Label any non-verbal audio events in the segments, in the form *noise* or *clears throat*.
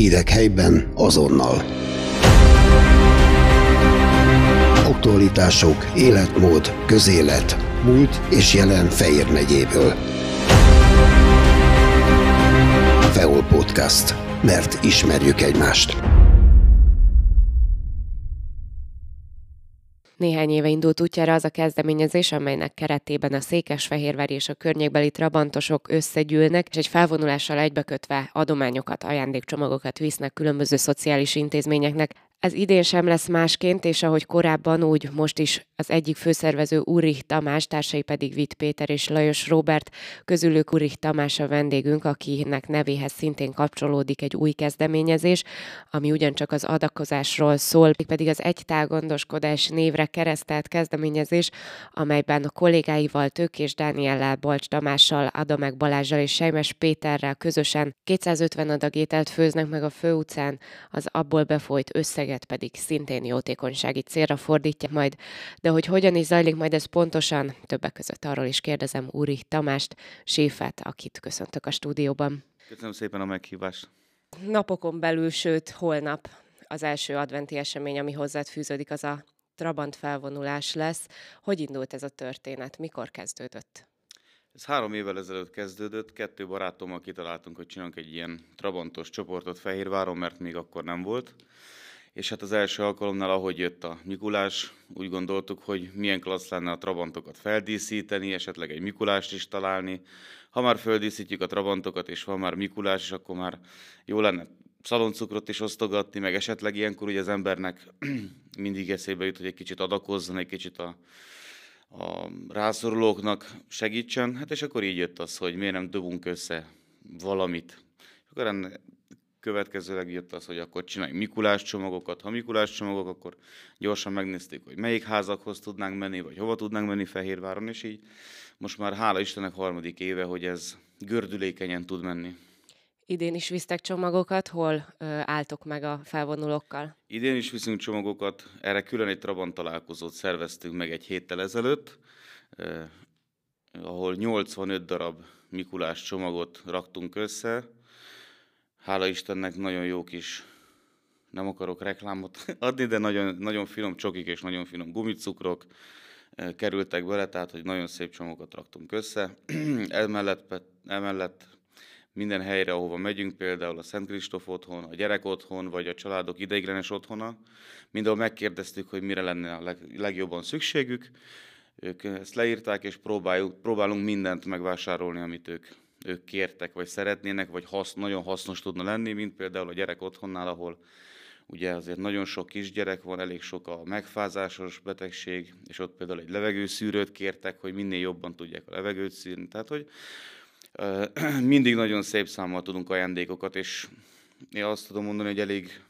Hírek helyben azonnal. Aktualitások, életmód, közélet, múlt és jelen Fejér megyéből. Feol Podcast. Mert ismerjük egymást. Néhány éve indult útjára az a kezdeményezés, amelynek keretében a Székesfehérvár és a környékbeli trabantosok összegyűlnek, és egy felvonulással egybekötve adományokat, ajándékcsomagokat visznek különböző szociális intézményeknek. Ez idén sem lesz másként, és ahogy korábban, úgy most is az egyik főszervező Urich Tamás, társai pedig Vitt Péter és Lajos Robert, közülük Urich Tamás a vendégünk, akinek nevéhez szintén kapcsolódik egy új kezdeményezés, ami ugyancsak az adakozásról szól, pedig az egytál gondoskodás névre keresztelt kezdeményezés, amelyben a kollégáival Tök és Dániellel Balcs Tamással, Adamek Balázsal és Sejmes Péterrel közösen 250 adag ételt főznek meg a főutcán, az abból befolyt összeg összeget pedig szintén jótékonysági célra fordítja majd, de hogy hogyan is zajlik majd ez pontosan, többek között arról is kérdezem Úri Tamást, séfet, akit köszöntök a stúdióban. Köszönöm szépen a meghívást. Napokon belül, sőt holnap az első adventi esemény, ami hozzád fűződik, az a Trabant felvonulás lesz. Hogy indult ez a történet? Mikor kezdődött? Ez három évvel ezelőtt kezdődött, kettő barátommal kitaláltunk, hogy csinálunk egy ilyen trabantos csoportot Fehérváron, mert még akkor nem volt és hát az első alkalomnál, ahogy jött a Mikulás, úgy gondoltuk, hogy milyen klassz lenne a trabantokat feldíszíteni, esetleg egy Mikulást is találni. Ha már feldíszítjük a trabantokat, és van már Mikulás, és akkor már jó lenne szaloncukrot is osztogatni, meg esetleg ilyenkor ugye az embernek *clears throat* mindig eszébe jut, hogy egy kicsit adakozzon, egy kicsit a, a rászorulóknak segítsen. Hát és akkor így jött az, hogy miért nem dobunk össze valamit. akkor következőleg jött az, hogy akkor csinálj Mikulás csomagokat. Ha Mikulás csomagok, akkor gyorsan megnézték, hogy melyik házakhoz tudnánk menni, vagy hova tudnánk menni Fehérváron, és így most már hála Istennek harmadik éve, hogy ez gördülékenyen tud menni. Idén is visztek csomagokat, hol ö, álltok meg a felvonulókkal? Idén is viszünk csomagokat, erre külön egy Trabant találkozót szerveztünk meg egy héttel ezelőtt, eh, ahol 85 darab Mikulás csomagot raktunk össze, hála Istennek nagyon jó kis, nem akarok reklámot adni, de nagyon, nagyon finom csokik és nagyon finom gumicukrok eh, kerültek bele, tehát hogy nagyon szép csomagokat raktunk össze. *clears throat* emellett, emellett minden helyre, ahova megyünk, például a Szent Kristóf otthon, a gyerek otthon, vagy a családok ideiglenes otthona, mindenhol megkérdeztük, hogy mire lenne a leg, legjobban szükségük. Ők ezt leírták, és próbáljuk, próbálunk mindent megvásárolni, amit ők ők kértek, vagy szeretnének, vagy hasz, nagyon hasznos tudna lenni, mint például a gyerek otthonnál, ahol ugye azért nagyon sok kisgyerek van, elég sok a megfázásos betegség, és ott például egy levegőszűrőt kértek, hogy minél jobban tudják a levegőt szűrni. Tehát, hogy *clears throat* mindig nagyon szép számmal tudunk ajándékokat, és én azt tudom mondani, hogy elég,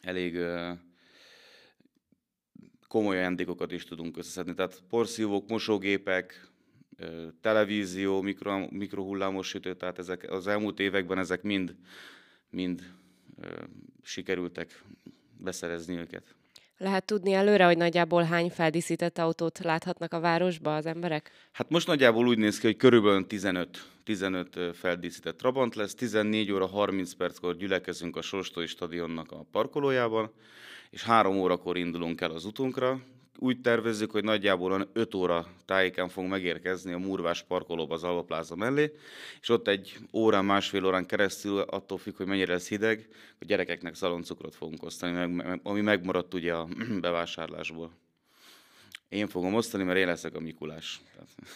elég komoly ajándékokat is tudunk összeszedni. Tehát porszívók, mosógépek, televízió, mikro, mikrohullámos sütő, tehát ezek, az elmúlt években ezek mind, mind sikerültek beszerezni őket. Lehet tudni előre, hogy nagyjából hány feldíszített autót láthatnak a városba az emberek? Hát most nagyjából úgy néz ki, hogy körülbelül 15, 15 feldíszített Trabant lesz, 14 óra 30 perckor gyülekezünk a Sostói stadionnak a parkolójában, és 3 órakor indulunk el az utunkra, úgy tervezzük, hogy nagyjából 5 óra tájéken fogunk megérkezni a Murvás parkolóba az Alvapláza mellé, és ott egy órán, másfél órán keresztül, attól függ, hogy mennyire lesz hideg, a gyerekeknek szaloncukrot fogunk osztani, ami megmaradt ugye a *clears throat* bevásárlásból. Én fogom osztani, mert én leszek a Mikulás.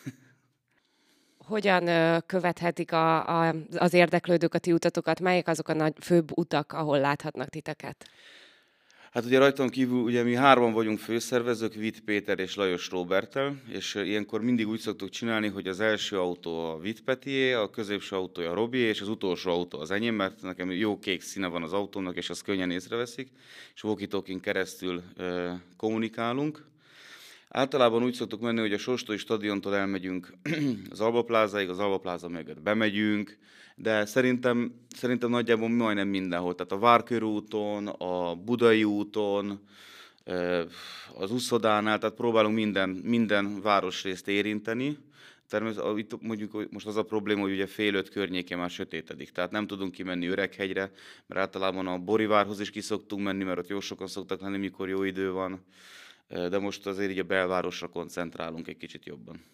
*laughs* Hogyan követhetik a, a, az érdeklődők a ti utatokat? Melyek azok a nagy főbb utak, ahol láthatnak titeket? Hát ugye rajtam kívül ugye mi hárman vagyunk főszervezők, Vit Péter és Lajos Robertel, és ilyenkor mindig úgy szoktuk csinálni, hogy az első autó a Vit Petié, a középső autója a Robi, és az utolsó autó az enyém, mert nekem jó kék színe van az autónak, és azt könnyen észreveszik, és walkie keresztül e, kommunikálunk. Általában úgy szoktuk menni, hogy a Sostói stadiontól elmegyünk *clears throat* az Alba Plázáig, az Alba Pláza mögött bemegyünk, de szerintem, szerintem nagyjából majdnem mindenhol. Tehát a Várkörúton, a Budai úton, az Uszodánál, tehát próbálunk minden, minden városrészt érinteni. természetesen itt mondjuk most az a probléma, hogy ugye fél öt környéke már sötétedik, tehát nem tudunk kimenni Öreghegyre, mert általában a Borivárhoz is kiszoktunk menni, mert ott jó sokan szoktak lenni, mikor jó idő van, de most azért így a belvárosra koncentrálunk egy kicsit jobban.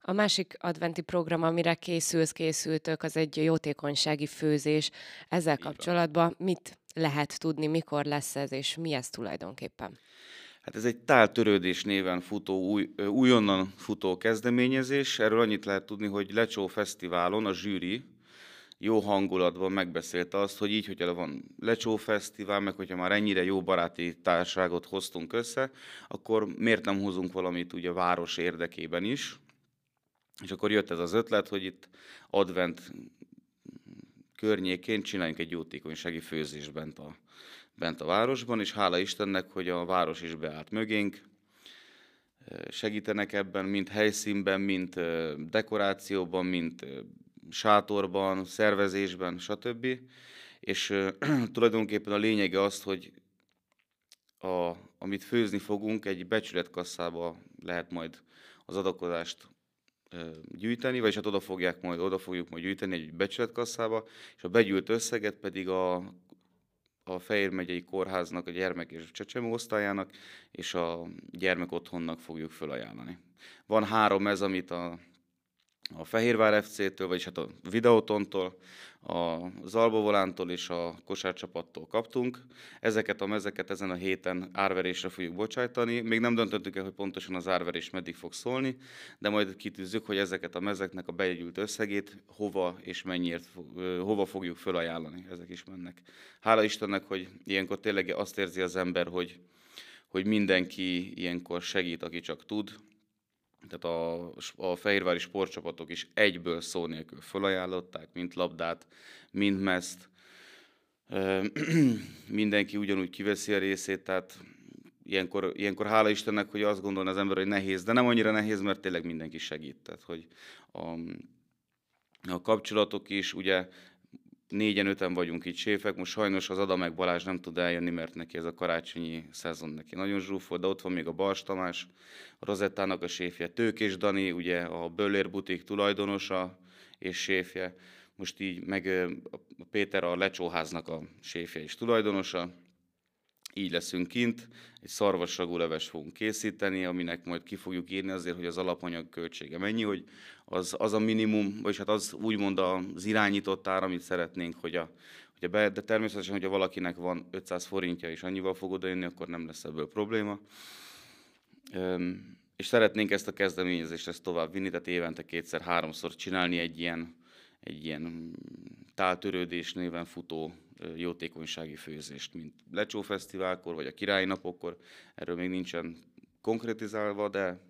A másik adventi program, amire készülsz, készültök, az egy jótékonysági főzés. Ezzel kapcsolatban mit lehet tudni, mikor lesz ez, és mi ez tulajdonképpen? Hát ez egy táltörődés néven futó, új, újonnan futó kezdeményezés. Erről annyit lehet tudni, hogy Lecsó Fesztiválon a zsűri jó hangulatban megbeszélte azt, hogy így, hogyha van Lecsó Fesztivál, meg hogyha már ennyire jó baráti társágot hoztunk össze, akkor miért nem hozunk valamit ugye a város érdekében is. És akkor jött ez az ötlet, hogy itt advent környékén csináljunk egy jótékonysági főzést bent a, bent a városban, és hála Istennek, hogy a város is beállt mögénk, segítenek ebben, mint helyszínben, mint dekorációban, mint sátorban, szervezésben, stb. És *clears throat* tulajdonképpen a lényege az, hogy a, amit főzni fogunk, egy becsületkasszába lehet majd az adakozást gyűjteni, vagyis hát oda fogják majd, oda fogjuk majd gyűjteni egy becsületkasszába, és a begyűlt összeget pedig a, a Fehér megyei kórháznak, a gyermek és csecsemő osztályának és a gyermek otthonnak fogjuk felajánlani. Van három ez, amit a a Fehérvár FC-től, vagyis hát a Videotontól, a Zalbovolántól és a kosárcsapattól kaptunk. Ezeket a mezeket ezen a héten árverésre fogjuk bocsájtani. Még nem döntöttük el, hogy pontosan az árverés meddig fog szólni, de majd kitűzzük, hogy ezeket a mezeknek a bejegyült összegét hova és mennyiért hova fogjuk felajánlani. Ezek is mennek. Hála Istennek, hogy ilyenkor tényleg azt érzi az ember, hogy, hogy mindenki ilyenkor segít, aki csak tud, tehát a, a fehérvári sportcsapatok is egyből szó nélkül felajánlották, mint labdát, mint meszt. *clears throat* Mindenki ugyanúgy kiveszi a részét, tehát ilyenkor, ilyenkor hála Istennek, hogy azt gondolna az ember, hogy nehéz, de nem annyira nehéz, mert tényleg mindenki segít. Tehát, hogy a, a kapcsolatok is, ugye négyen, öten vagyunk itt séfek, most sajnos az Adamek Balázs nem tud eljönni, mert neki ez a karácsonyi szezon neki nagyon zsúfolt, de ott van még a Bals Tamás, a Rozettának a séfje, Tőkés Dani, ugye a Böller butik tulajdonosa és séfje, most így meg a Péter a Lecsóháznak a séfje és tulajdonosa, így leszünk kint, egy szarvasragú leves fogunk készíteni, aminek majd ki fogjuk írni azért, hogy az alapanyag költsége mennyi, hogy az, az a minimum, vagy hát az úgymond az irányított ár, amit szeretnénk, hogy a, hogy a be, de természetesen, hogyha valakinek van 500 forintja és annyival fog odajönni, akkor nem lesz ebből probléma. Üm, és szeretnénk ezt a kezdeményezést ezt tovább vinni, tehát évente kétszer-háromszor csinálni egy ilyen, egy ilyen táltörődés néven futó jótékonysági főzést, mint Lecsó Fesztiválkor, vagy a Királyi Napokkor. Erről még nincsen konkrétizálva, de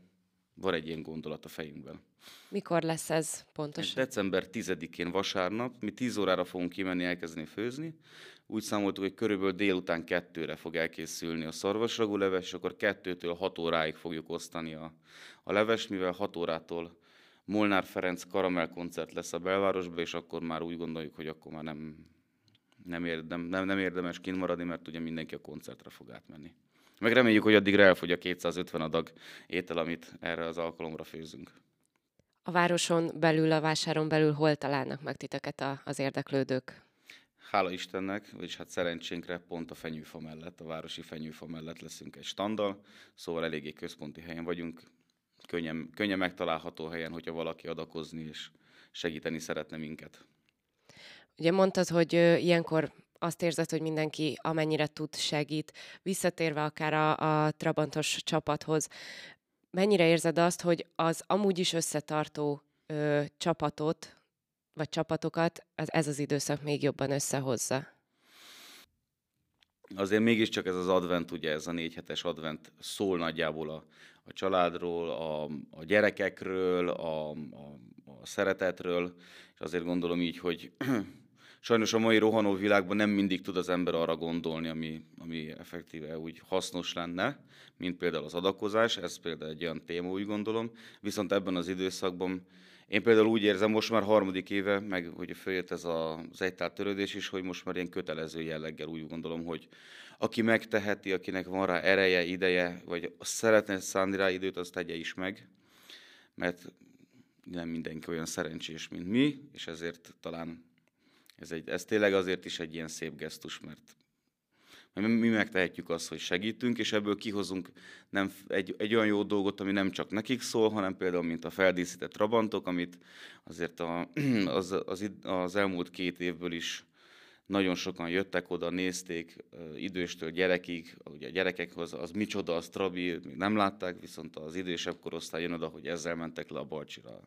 van egy ilyen gondolat a fejünkben. Mikor lesz ez pontosan? Ez december 10-én vasárnap, mi 10 órára fogunk kimenni elkezdeni főzni. Úgy számoltuk, hogy körülbelül délután kettőre fog elkészülni a szarvasragú leves, és akkor kettőtől 6 óráig fogjuk osztani a, a leves, mivel 6 órától Molnár Ferenc karamell koncert lesz a belvárosban, és akkor már úgy gondoljuk, hogy akkor már nem, nem, érdem, nem, nem érdemes kint maradni, mert ugye mindenki a koncertre fog átmenni. Meg reméljük, hogy addigra elfogy a 250 adag étel, amit erre az alkalomra főzünk. A városon belül, a vásáron belül hol találnak meg titeket az érdeklődők? Hála Istennek, vagyis hát szerencsénkre pont a fenyőfa mellett, a városi fenyőfa mellett leszünk egy standal, szóval eléggé központi helyen vagyunk, könnyen, könnyen megtalálható helyen, hogyha valaki adakozni és segíteni szeretne minket. Ugye mondtad, hogy ilyenkor azt érzed, hogy mindenki amennyire tud segít, visszatérve akár a, a Trabantos csapathoz, mennyire érzed azt, hogy az amúgy is összetartó ö, csapatot, vagy csapatokat ez az időszak még jobban összehozza? Azért mégiscsak ez az advent, ugye ez a négy hetes advent szól nagyjából a, a családról, a, a gyerekekről, a, a, a szeretetről, és azért gondolom így, hogy *clears throat* sajnos a mai rohanó világban nem mindig tud az ember arra gondolni, ami, ami effektíve úgy hasznos lenne, mint például az adakozás, ez például egy olyan téma, úgy gondolom, viszont ebben az időszakban én például úgy érzem, most már harmadik éve, meg hogy följött ez az egytál törődés is, hogy most már ilyen kötelező jelleggel úgy gondolom, hogy aki megteheti, akinek van rá ereje, ideje, vagy szeretne szánni rá időt, azt tegye is meg, mert nem mindenki olyan szerencsés, mint mi, és ezért talán ez, egy, ez tényleg azért is egy ilyen szép gesztus, mert mi megtehetjük azt, hogy segítünk, és ebből kihozunk nem egy, egy olyan jó dolgot, ami nem csak nekik szól, hanem például, mint a feldíszített rabantok, amit azért a, *clears throat* az, az, az elmúlt két évből is nagyon sokan jöttek oda, nézték időstől gyerekig, ugye a gyerekekhoz az micsoda, az trabi, még nem látták, viszont az idősebb korosztály jön oda, hogy ezzel mentek le a balcsira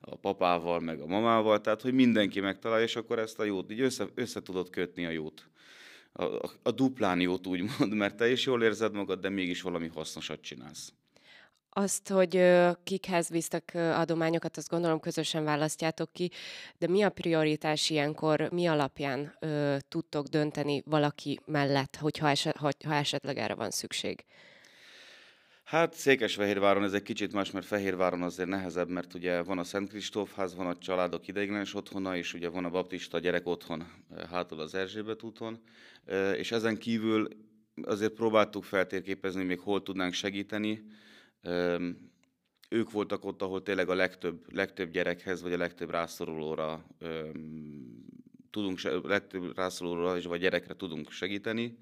a papával, meg a mamával, tehát hogy mindenki megtalálja, és akkor ezt a jót, így össze, össze tudod kötni a jót. A, a, a duplán jót úgymond, mert te is jól érzed magad, de mégis valami hasznosat csinálsz. Azt, hogy kikhez visztek adományokat, azt gondolom közösen választjátok ki, de mi a prioritás ilyenkor, mi alapján ö, tudtok dönteni valaki mellett, hogyha eset, ha esetleg erre van szükség? Hát Székesfehérváron ez egy kicsit más, mert Fehérváron azért nehezebb, mert ugye van a Szent Kristófház, van a családok ideiglenes otthona, és ugye van a baptista gyerek otthon, hátul az Erzsébet úton, és ezen kívül azért próbáltuk feltérképezni, még hol tudnánk segíteni, ők voltak ott, ahol tényleg a legtöbb, legtöbb gyerekhez, vagy a legtöbb rászorulóra tudunk, legtöbb rászorulóra vagy gyerekre tudunk segíteni.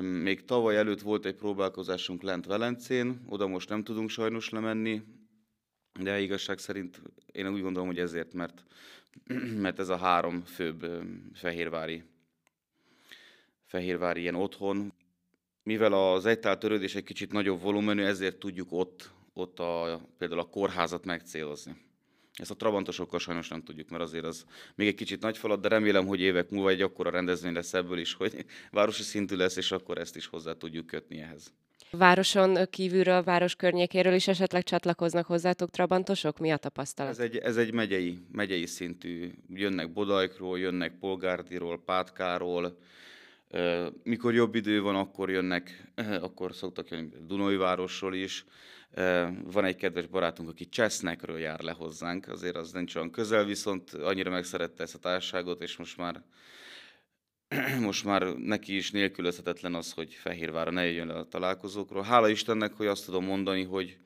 Még tavaly előtt volt egy próbálkozásunk lent Velencén, oda most nem tudunk sajnos lemenni, de igazság szerint én úgy gondolom, hogy ezért, mert, *clears throat* mert ez a három főbb fehérvári, fehérvári ilyen otthon, mivel az egytál törődés egy kicsit nagyobb volumenű, ezért tudjuk ott, ott a, például a kórházat megcélozni. Ezt a trabantosokkal sajnos nem tudjuk, mert azért az még egy kicsit nagy falat, de remélem, hogy évek múlva egy akkora rendezvény lesz ebből is, hogy *laughs* városi szintű lesz, és akkor ezt is hozzá tudjuk kötni ehhez. Városon kívülről, város környékéről is esetleg csatlakoznak hozzátok trabantosok? Mi a tapasztalat? Ez egy, ez egy megyei, megyei szintű. Jönnek Bodajkról, jönnek Polgárdiról, Pátkáról, mikor jobb idő van, akkor jönnek, akkor szoktak jönni Dunai városról is. Van egy kedves barátunk, aki Csesznekről jár le hozzánk, azért az nincs olyan közel, viszont annyira megszerette ezt a társaságot, és most már *clears throat* most már neki is nélkülözhetetlen az, hogy Fehérvára ne jöjjön a találkozókról. Hála Istennek, hogy azt tudom mondani, hogy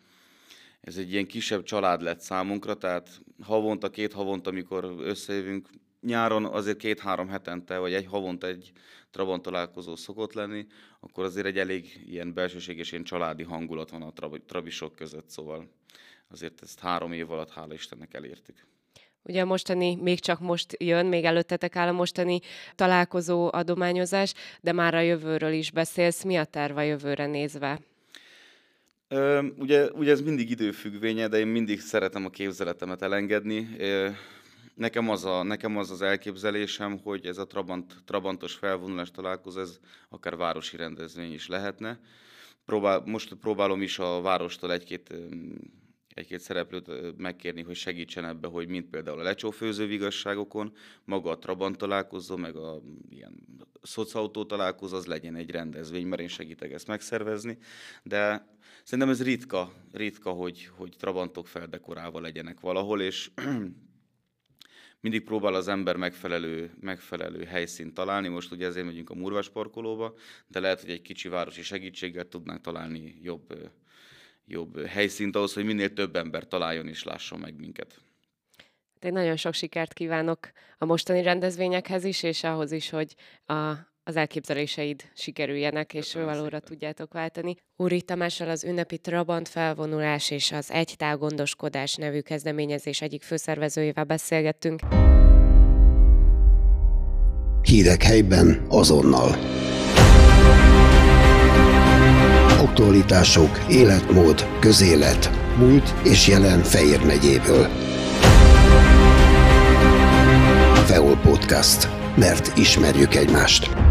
ez egy ilyen kisebb család lett számunkra, tehát havonta, két havonta, amikor összejövünk, nyáron azért két-három hetente, vagy egy havonta egy Trabant találkozó szokott lenni, akkor azért egy elég ilyen belsőséges, ilyen családi hangulat van a trabisok között, szóval azért ezt három év alatt, hála Istennek elértük. Ugye a mostani, még csak most jön, még előttetek áll a mostani találkozó adományozás, de már a jövőről is beszélsz. Mi a terv a jövőre nézve? Ö, ugye, ugye ez mindig időfüggvénye, de én mindig szeretem a képzeletemet elengedni. Nekem az, a, nekem az az elképzelésem, hogy ez a Trabant, Trabantos felvonulás találkozó, ez akár városi rendezvény is lehetne. Próbál, most próbálom is a várostól egy-két egy-két szereplőt megkérni, hogy segítsen ebbe, hogy mint például a lecsófőző vigasságokon, maga a Trabant találkozó, meg a ilyen szocautó találkozó, az legyen egy rendezvény, mert én segítek ezt megszervezni, de szerintem ez ritka, ritka hogy, hogy Trabantok feldekorálva legyenek valahol, és mindig próbál az ember megfelelő, megfelelő helyszínt találni. Most ugye ezért megyünk a Murvás parkolóba, de lehet, hogy egy kicsi városi segítséggel tudnánk találni jobb, jobb helyszínt ahhoz, hogy minél több ember találjon és lásson meg minket. Hát én nagyon sok sikert kívánok a mostani rendezvényekhez is, és ahhoz is, hogy a az elképzeléseid sikerüljenek, és Köszönöm valóra szépen. tudjátok váltani. Úri Tamással az ünnepi Trabant felvonulás és az Egytál gondoskodás nevű kezdeményezés egyik főszervezőjével beszélgettünk. Hírek helyben azonnal. Aktualitások, életmód, közélet, múlt és jelen Fejér megyéből. Feol Podcast. Mert ismerjük egymást.